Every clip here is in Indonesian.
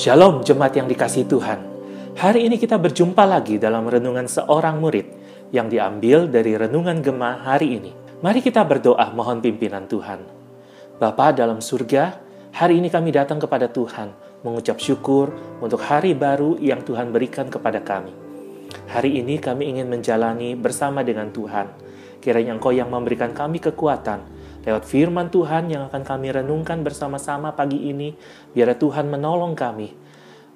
Shalom jemaat yang dikasih Tuhan. Hari ini kita berjumpa lagi dalam renungan seorang murid yang diambil dari renungan Gema hari ini. Mari kita berdoa mohon pimpinan Tuhan. Bapa dalam surga, hari ini kami datang kepada Tuhan mengucap syukur untuk hari baru yang Tuhan berikan kepada kami. Hari ini kami ingin menjalani bersama dengan Tuhan. Kiranya Engkau yang memberikan kami kekuatan lewat firman Tuhan yang akan kami renungkan bersama-sama pagi ini, biar Tuhan menolong kami.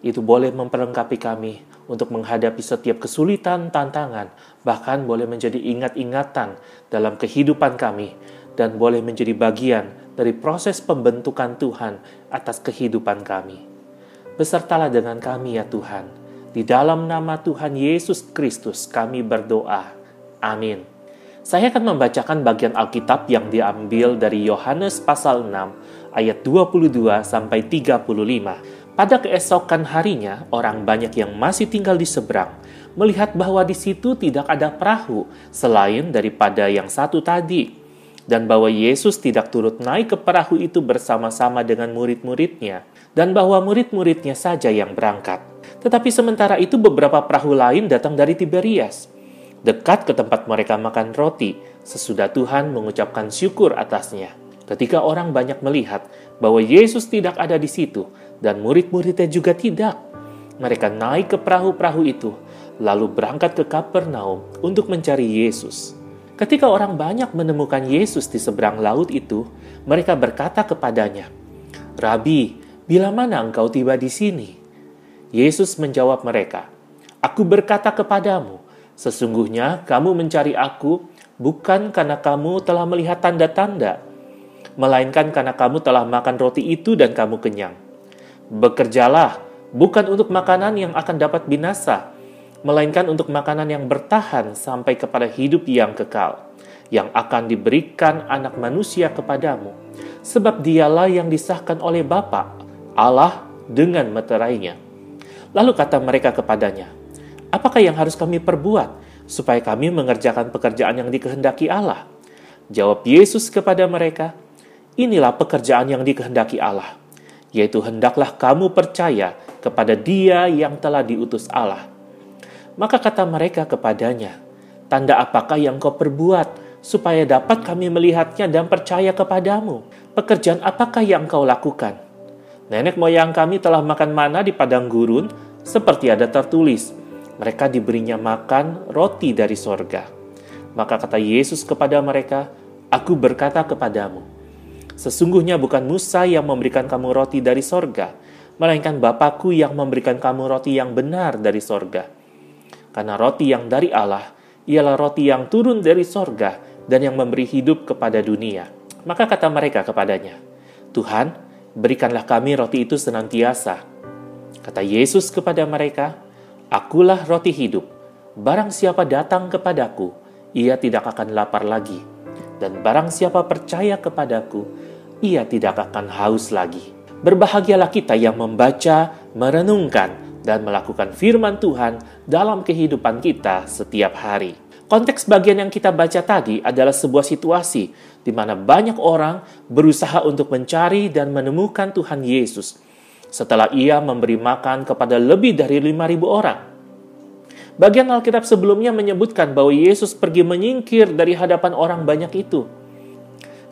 Itu boleh memperlengkapi kami untuk menghadapi setiap kesulitan, tantangan, bahkan boleh menjadi ingat-ingatan dalam kehidupan kami, dan boleh menjadi bagian dari proses pembentukan Tuhan atas kehidupan kami. Besertalah dengan kami ya Tuhan. Di dalam nama Tuhan Yesus Kristus kami berdoa. Amin. Saya akan membacakan bagian Alkitab yang diambil dari Yohanes pasal 6 ayat 22 sampai 35. Pada keesokan harinya, orang banyak yang masih tinggal di seberang melihat bahwa di situ tidak ada perahu selain daripada yang satu tadi dan bahwa Yesus tidak turut naik ke perahu itu bersama-sama dengan murid-muridnya dan bahwa murid-muridnya saja yang berangkat. Tetapi sementara itu beberapa perahu lain datang dari Tiberias dekat ke tempat mereka makan roti, sesudah Tuhan mengucapkan syukur atasnya. Ketika orang banyak melihat bahwa Yesus tidak ada di situ dan murid-muridnya juga tidak, mereka naik ke perahu-perahu itu, lalu berangkat ke Kapernaum untuk mencari Yesus. Ketika orang banyak menemukan Yesus di seberang laut itu, mereka berkata kepadanya, "Rabi, bila mana engkau tiba di sini?" Yesus menjawab mereka, "Aku berkata kepadamu, Sesungguhnya kamu mencari aku bukan karena kamu telah melihat tanda-tanda, melainkan karena kamu telah makan roti itu dan kamu kenyang. Bekerjalah bukan untuk makanan yang akan dapat binasa, melainkan untuk makanan yang bertahan sampai kepada hidup yang kekal, yang akan diberikan anak manusia kepadamu. Sebab dialah yang disahkan oleh Bapa, Allah dengan meterainya. Lalu kata mereka kepadanya, Apakah yang harus kami perbuat supaya kami mengerjakan pekerjaan yang dikehendaki Allah? Jawab Yesus kepada mereka, Inilah pekerjaan yang dikehendaki Allah, yaitu hendaklah kamu percaya kepada Dia yang telah diutus Allah. Maka kata mereka kepadanya, Tanda apakah yang kau perbuat supaya dapat kami melihatnya dan percaya kepadamu? Pekerjaan apakah yang kau lakukan? Nenek moyang kami telah makan mana di padang gurun, seperti ada tertulis, mereka diberinya makan roti dari sorga. Maka kata Yesus kepada mereka, Aku berkata kepadamu, sesungguhnya bukan Musa yang memberikan kamu roti dari sorga, melainkan Bapakku yang memberikan kamu roti yang benar dari sorga. Karena roti yang dari Allah ialah roti yang turun dari sorga dan yang memberi hidup kepada dunia. Maka kata mereka kepadanya, Tuhan, berikanlah kami roti itu senantiasa. Kata Yesus kepada mereka, Akulah roti hidup. Barang siapa datang kepadaku, ia tidak akan lapar lagi. Dan barang siapa percaya kepadaku, ia tidak akan haus lagi. Berbahagialah kita yang membaca, merenungkan, dan melakukan firman Tuhan dalam kehidupan kita setiap hari. Konteks bagian yang kita baca tadi adalah sebuah situasi di mana banyak orang berusaha untuk mencari dan menemukan Tuhan Yesus setelah ia memberi makan kepada lebih dari 5.000 orang. Bagian Alkitab sebelumnya menyebutkan bahwa Yesus pergi menyingkir dari hadapan orang banyak itu.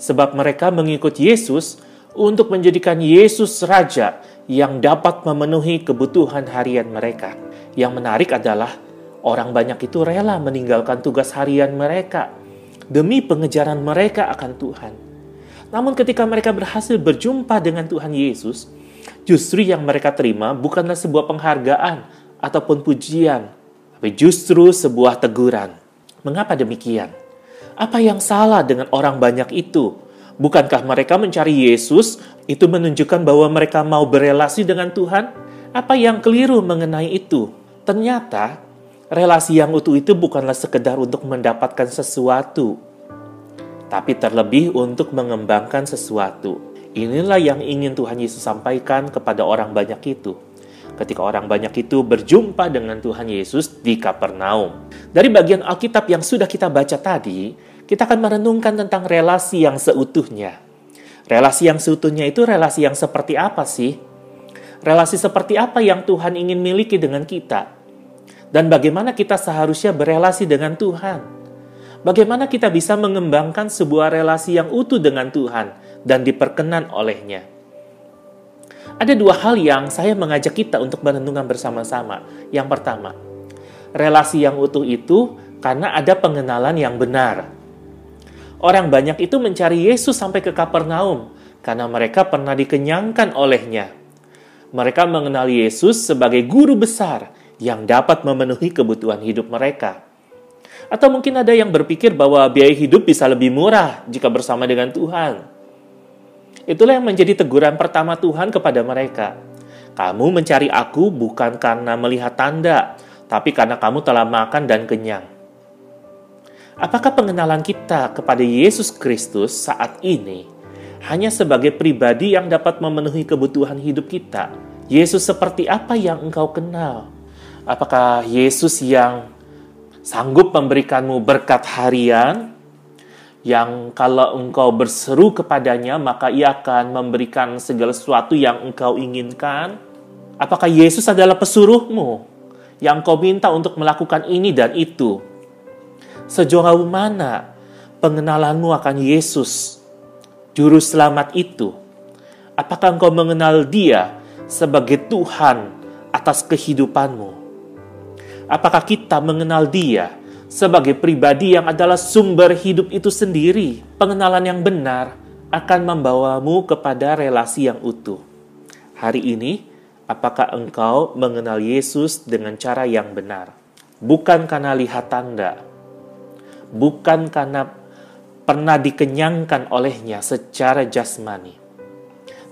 Sebab mereka mengikut Yesus untuk menjadikan Yesus raja yang dapat memenuhi kebutuhan harian mereka. Yang menarik adalah orang banyak itu rela meninggalkan tugas harian mereka demi pengejaran mereka akan Tuhan. Namun ketika mereka berhasil berjumpa dengan Tuhan Yesus, Justru yang mereka terima bukanlah sebuah penghargaan ataupun pujian, tapi justru sebuah teguran. Mengapa demikian? Apa yang salah dengan orang banyak itu? Bukankah mereka mencari Yesus itu menunjukkan bahwa mereka mau berelasi dengan Tuhan? Apa yang keliru mengenai itu? Ternyata relasi yang utuh itu bukanlah sekedar untuk mendapatkan sesuatu, tapi terlebih untuk mengembangkan sesuatu. Inilah yang ingin Tuhan Yesus sampaikan kepada orang banyak itu. Ketika orang banyak itu berjumpa dengan Tuhan Yesus di Kapernaum. Dari bagian Alkitab yang sudah kita baca tadi, kita akan merenungkan tentang relasi yang seutuhnya. Relasi yang seutuhnya itu relasi yang seperti apa sih? relasi seperti apa yang Tuhan ingin miliki dengan kita, dan bagaimana kita seharusnya berelasi dengan Tuhan. Bagaimana kita bisa mengembangkan sebuah relasi yang utuh dengan Tuhan dan diperkenan olehnya. Ada dua hal yang saya mengajak kita untuk merenungkan bersama-sama. Yang pertama, relasi yang utuh itu karena ada pengenalan yang benar. Orang banyak itu mencari Yesus sampai ke Kapernaum karena mereka pernah dikenyangkan olehnya. Mereka mengenal Yesus sebagai guru besar yang dapat memenuhi kebutuhan hidup mereka. Atau mungkin ada yang berpikir bahwa biaya hidup bisa lebih murah jika bersama dengan Tuhan. Itulah yang menjadi teguran pertama Tuhan kepada mereka. Kamu mencari aku bukan karena melihat tanda, tapi karena kamu telah makan dan kenyang. Apakah pengenalan kita kepada Yesus Kristus saat ini hanya sebagai pribadi yang dapat memenuhi kebutuhan hidup kita? Yesus seperti apa yang engkau kenal? Apakah Yesus yang sanggup memberikanmu berkat harian, yang kalau engkau berseru kepadanya, maka ia akan memberikan segala sesuatu yang engkau inginkan? Apakah Yesus adalah pesuruhmu yang engkau minta untuk melakukan ini dan itu? Sejauh mana pengenalanmu akan Yesus, Juru Selamat itu? Apakah engkau mengenal Dia sebagai Tuhan atas kehidupanmu? Apakah kita mengenal Dia sebagai pribadi yang adalah sumber hidup itu sendiri? Pengenalan yang benar akan membawamu kepada relasi yang utuh. Hari ini, apakah engkau mengenal Yesus dengan cara yang benar? Bukan karena lihat tanda, bukan karena pernah dikenyangkan olehnya secara jasmani,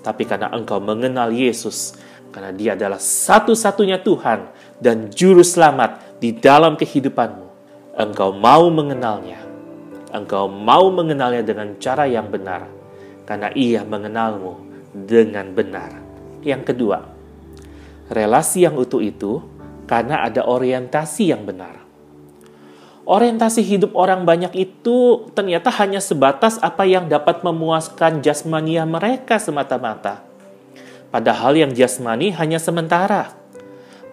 tapi karena engkau mengenal Yesus, karena Dia adalah satu-satunya Tuhan dan Juru Selamat di dalam kehidupanmu. Engkau mau mengenalnya, engkau mau mengenalnya dengan cara yang benar, karena Ia mengenalmu dengan benar. Yang kedua, relasi yang utuh itu karena ada orientasi yang benar orientasi hidup orang banyak itu ternyata hanya sebatas apa yang dapat memuaskan jasmania mereka semata-mata. Padahal yang jasmani hanya sementara.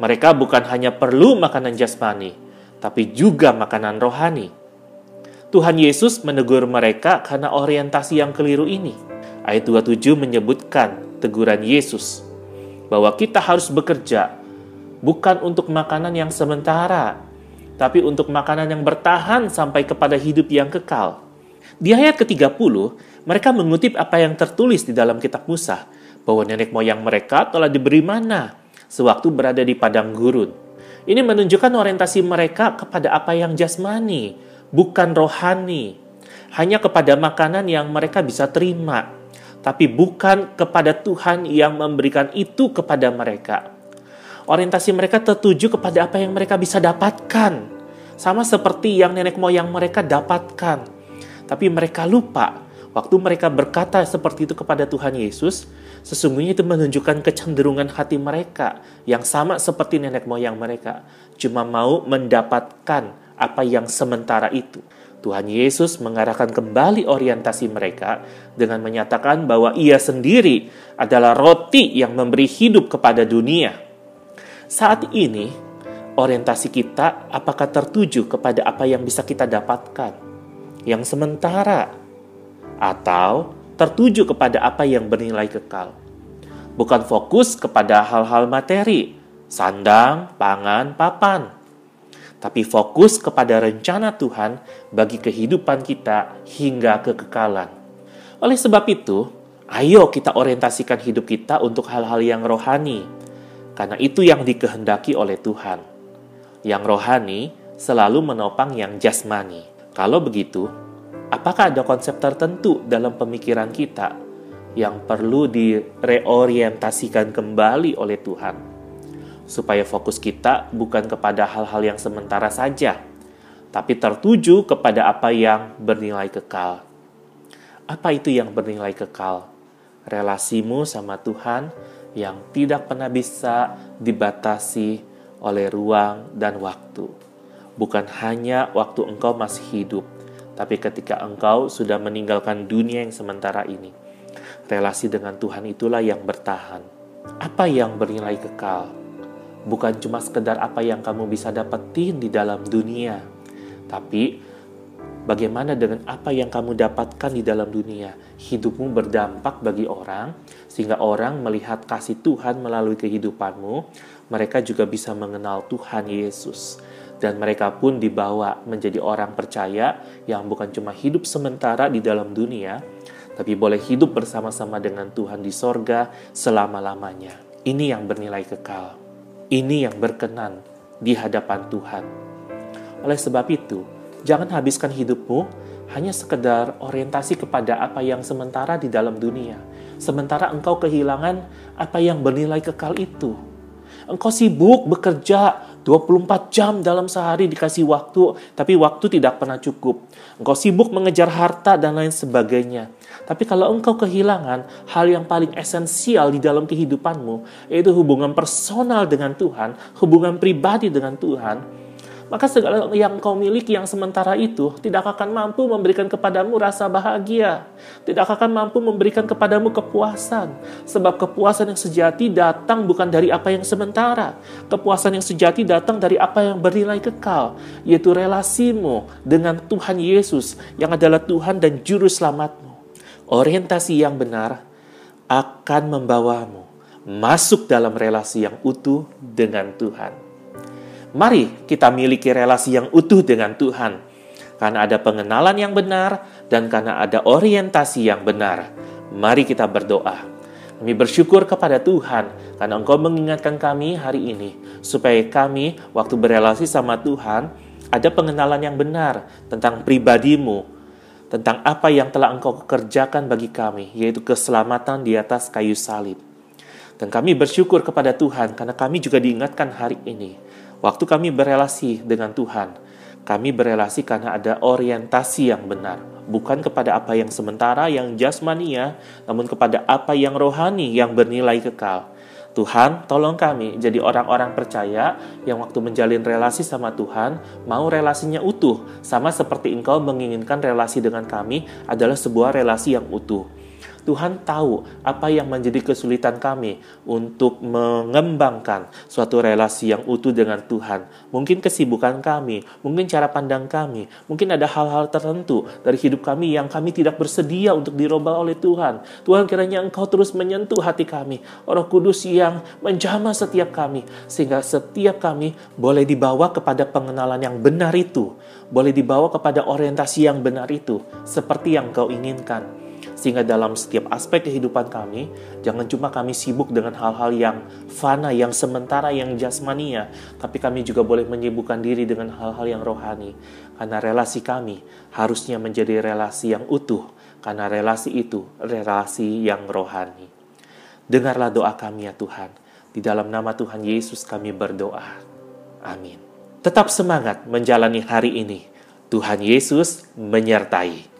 Mereka bukan hanya perlu makanan jasmani, tapi juga makanan rohani. Tuhan Yesus menegur mereka karena orientasi yang keliru ini. Ayat 27 menyebutkan teguran Yesus bahwa kita harus bekerja bukan untuk makanan yang sementara, tapi untuk makanan yang bertahan sampai kepada hidup yang kekal. Di ayat ke-30, mereka mengutip apa yang tertulis di dalam kitab Musa, bahwa nenek moyang mereka telah diberi mana sewaktu berada di padang gurun. Ini menunjukkan orientasi mereka kepada apa yang jasmani, bukan rohani. Hanya kepada makanan yang mereka bisa terima, tapi bukan kepada Tuhan yang memberikan itu kepada mereka orientasi mereka tertuju kepada apa yang mereka bisa dapatkan. Sama seperti yang nenek moyang mereka dapatkan. Tapi mereka lupa waktu mereka berkata seperti itu kepada Tuhan Yesus, sesungguhnya itu menunjukkan kecenderungan hati mereka yang sama seperti nenek moyang mereka, cuma mau mendapatkan apa yang sementara itu. Tuhan Yesus mengarahkan kembali orientasi mereka dengan menyatakan bahwa Ia sendiri adalah roti yang memberi hidup kepada dunia. Saat ini, orientasi kita apakah tertuju kepada apa yang bisa kita dapatkan, yang sementara, atau tertuju kepada apa yang bernilai kekal. Bukan fokus kepada hal-hal materi, sandang, pangan, papan, tapi fokus kepada rencana Tuhan bagi kehidupan kita hingga kekekalan. Oleh sebab itu, ayo kita orientasikan hidup kita untuk hal-hal yang rohani, karena itu yang dikehendaki oleh Tuhan. Yang rohani selalu menopang yang jasmani. Kalau begitu, apakah ada konsep tertentu dalam pemikiran kita yang perlu direorientasikan kembali oleh Tuhan? Supaya fokus kita bukan kepada hal-hal yang sementara saja, tapi tertuju kepada apa yang bernilai kekal. Apa itu yang bernilai kekal? Relasimu sama Tuhan yang tidak pernah bisa dibatasi oleh ruang dan waktu. Bukan hanya waktu engkau masih hidup, tapi ketika engkau sudah meninggalkan dunia yang sementara ini. Relasi dengan Tuhan itulah yang bertahan. apa yang bernilai kekal. Bukan cuma sekedar apa yang kamu bisa dapetin di dalam dunia, tapi bagaimana dengan apa yang kamu dapatkan di dalam dunia. Hidupmu berdampak bagi orang, sehingga orang melihat kasih Tuhan melalui kehidupanmu. Mereka juga bisa mengenal Tuhan Yesus, dan mereka pun dibawa menjadi orang percaya yang bukan cuma hidup sementara di dalam dunia, tapi boleh hidup bersama-sama dengan Tuhan di sorga selama-lamanya. Ini yang bernilai kekal. Ini yang berkenan di hadapan Tuhan. Oleh sebab itu, Jangan habiskan hidupmu hanya sekedar orientasi kepada apa yang sementara di dalam dunia. Sementara engkau kehilangan apa yang bernilai kekal itu. Engkau sibuk bekerja 24 jam dalam sehari dikasih waktu, tapi waktu tidak pernah cukup. Engkau sibuk mengejar harta dan lain sebagainya. Tapi kalau engkau kehilangan hal yang paling esensial di dalam kehidupanmu, yaitu hubungan personal dengan Tuhan, hubungan pribadi dengan Tuhan, maka segala yang kau miliki yang sementara itu tidak akan mampu memberikan kepadamu rasa bahagia, tidak akan mampu memberikan kepadamu kepuasan, sebab kepuasan yang sejati datang bukan dari apa yang sementara, kepuasan yang sejati datang dari apa yang bernilai kekal, yaitu relasimu dengan Tuhan Yesus yang adalah Tuhan dan Juru Selamatmu. Orientasi yang benar akan membawamu masuk dalam relasi yang utuh dengan Tuhan. Mari kita miliki relasi yang utuh dengan Tuhan, karena ada pengenalan yang benar dan karena ada orientasi yang benar. Mari kita berdoa. Kami bersyukur kepada Tuhan karena Engkau mengingatkan kami hari ini, supaya kami, waktu berelasi sama Tuhan, ada pengenalan yang benar tentang pribadimu, tentang apa yang telah Engkau kerjakan bagi kami, yaitu keselamatan di atas kayu salib. Dan kami bersyukur kepada Tuhan karena kami juga diingatkan hari ini Waktu kami berelasi dengan Tuhan, kami berelasi karena ada orientasi yang benar, bukan kepada apa yang sementara, yang jasmania, namun kepada apa yang rohani, yang bernilai kekal. Tuhan, tolong kami jadi orang-orang percaya yang waktu menjalin relasi sama Tuhan, mau relasinya utuh, sama seperti Engkau menginginkan relasi dengan kami adalah sebuah relasi yang utuh. Tuhan tahu apa yang menjadi kesulitan kami untuk mengembangkan suatu relasi yang utuh dengan Tuhan. Mungkin kesibukan kami, mungkin cara pandang kami, mungkin ada hal-hal tertentu dari hidup kami yang kami tidak bersedia untuk dirubah oleh Tuhan. Tuhan kiranya Engkau terus menyentuh hati kami, Roh Kudus yang menjamah setiap kami, sehingga setiap kami boleh dibawa kepada pengenalan yang benar itu, boleh dibawa kepada orientasi yang benar itu, seperti yang Kau inginkan sehingga dalam setiap aspek kehidupan kami, jangan cuma kami sibuk dengan hal-hal yang fana, yang sementara, yang jasmania, tapi kami juga boleh menyibukkan diri dengan hal-hal yang rohani. Karena relasi kami harusnya menjadi relasi yang utuh, karena relasi itu relasi yang rohani. Dengarlah doa kami ya Tuhan. Di dalam nama Tuhan Yesus kami berdoa. Amin. Tetap semangat menjalani hari ini. Tuhan Yesus menyertai.